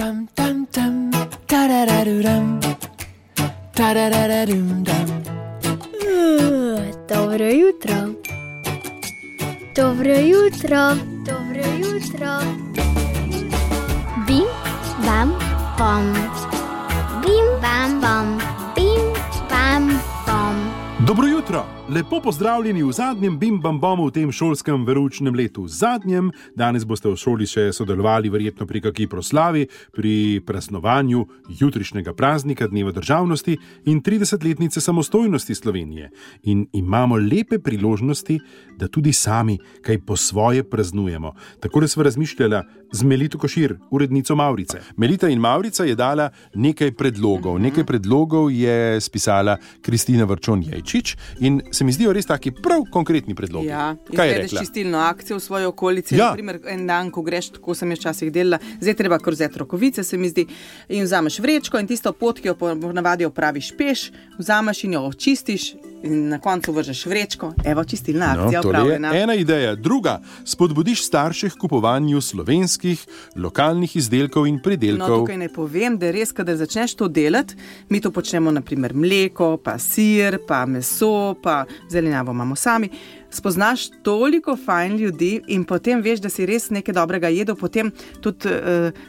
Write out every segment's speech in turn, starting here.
Tam tam tam, tarararuram, tarararum dam. Dobro jutro. Dobro jutro. Dobro jutro. Bim, bam, bom. Bim, bam, bom. Bim, bam, bom. Dobro jutro, lepo pozdravljeni v zadnjem bim-bam-bomu v tem šolskem veručnem letu. Zadnjem, danes boste v šoli še sodelovali, verjetno pri kakšni proslavi, pri praznovanju jutrišnjega praznika Dneva državnosti in 30-letnice samostojnosti Slovenije. In imamo lepe priložnosti, da tudi sami kaj po svoje praznujemo. Tako da smo razmišljali z Melito Košir, urednico Maurice. Melita in Maurica je dala nekaj predlogov. Nekaj predlogov je spisala Kristina Vrčon Jajčič in se mi zdijo res taki prav konkretni predlogi. Ja, Kaj je rekla? čistilno akcijo v svoji okolici. Ja. Naprimer, en dan, ko greš, tako sem jaz včasih delala, zdaj treba kar vzeti rokovice, se mi zdi, in vzameš vrečko in tisto pot, ki jo ponavadi opraviš peš, vzameš in jo očistiš. In na koncu vržeš vrečko, evo čistilna akcija No, opravljena. ena ideja. Druga, spodbudiš starše k kupovanju slovenskih, lokalnih izdelkov in No, pridelkov. tukaj ne povem, da je res, kadar začneš to delati, mi to počnemo, naprimer mleko, pa sir, pa meso, pa zelenjavo imamo sami. Spoznaš toliko fajn ljudi in potem veš, da si res nekaj dobrega jedel. Potem tudi, uh,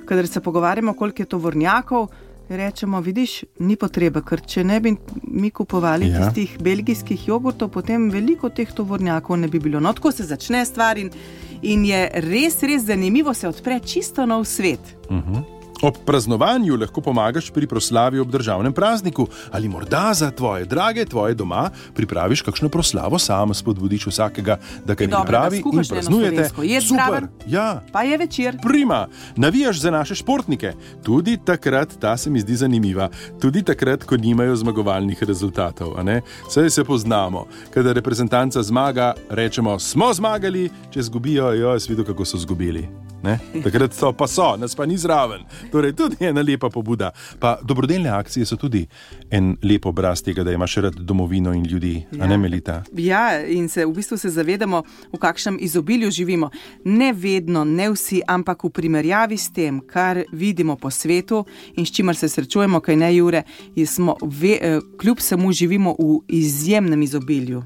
kadar se pogovarjamo, koliko je to vrnjakov. Rečemo, vidiš, ni potrebe, ker če ne bi mi kupovali Ja. tistih belgijskih jogurtov, potem veliko teh tovornjakov ne bi bilo. No, tako se začne stvar in, in je res, res zanimivo, se odpre čisto nov svet. Ob praznovanju lahko pomagaš pri proslavi ob državnem prazniku ali morda za tvoje drage, tvoje doma pripraviš kakšno proslavo sam, spodbudiš vsakega, da kaj Dobrega, pripravi in skuhaš eno praznujete. jed Super, zraven. ja. Pa je večer. Prima, navijaš za naše športnike. Tudi takrat, ta se mi zdi zanimiva, tudi takrat, ko nimajo zmagovalnih rezultatov. Saj se poznamo. Kadar reprezentanca zmaga, rečemo, smo zmagali, če zgubijo, jo jaz videl, kako so zgubili. Ne? Takrat so pa so, nas pa ni zraven. Torej, tudi ena lepa pobuda. Pa dobrodelne akcije so tudi en lep obraz tega, da imaš rad domovino in ljudi, ja. a ne melita. Ja, in se v bistvu se zavedamo, v kakšnem izobilju živimo. Ne vedno, ne vsi, ampak v primerjavi s tem, kar vidimo po svetu in s čimer se srečujemo, kaj ne jure, smo ve, eh, kljub vsemu živimo v izjemnem izobilju.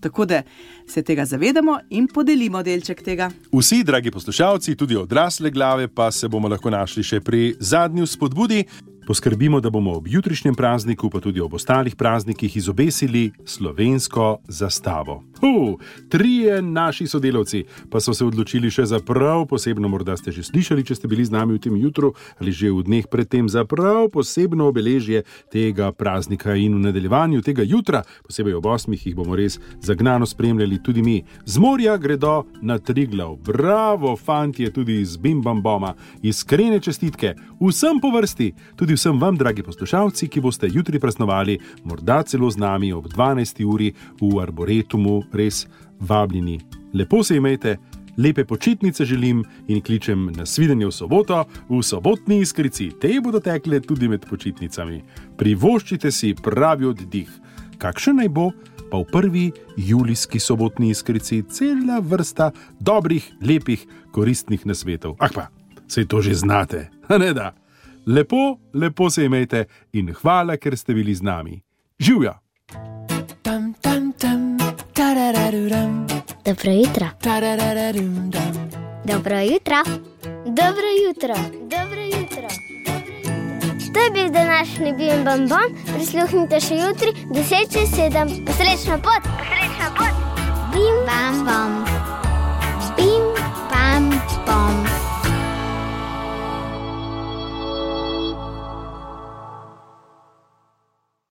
Tako da se tega zavedamo in podelimo delček tega. Vsi, dragi poslušalci, tudi odrasle glave, pa se bomo lahko našli še pri zadnji spodbudi. Poskrbimo, da bomo ob jutrišnjem prazniku, pa tudi ob ostalih praznikih, izobesili slovensko zastavo. Hu, trije naši sodelavci pa so se odločili še za prav posebno, morda ste že slišali, če ste bili z nami v tem jutru ali že v dneh predtem, za prav posebno obeležje tega praznika in v nadaljevanju tega jutra, posebej ob osmih, jih bomo res zagnano spremljali tudi mi. Z morja gredo na Triglav, bravo, fantje, tudi iz Bimbamboma, iskrene čestitke vsem po vrsti, tudi vsem vam, dragi poslušalci, ki boste jutri praznovali, morda celo z nami ob 12. uri v Arboretumu, res vabljeni. Lepo se imejte. Lepe počitnice želim in kličem na svidenje v soboto, v sobotni iskrici. Te bodo tekle tudi med počitnicami. Privoščite si pravi oddih. Kakšen naj bo, pa v prvi julijski sobotni iskrici cela vrsta dobrih, lepih, koristnih nasvetov. Ah pa, sej to že znate, a ne da. Lepo, lepo se imejte in hvala, ker ste bili z nami. Živja! Tam tam tam, tarararuram, Dobro jutro. tarararum dam. Dobro jutro. Dobro jutro. Dobro jutro. To je bil današnji Bim Bam Bom. Prisluhnite še jutri, 10 čez 7. Srečno pot! Srečno pot! Bim Bam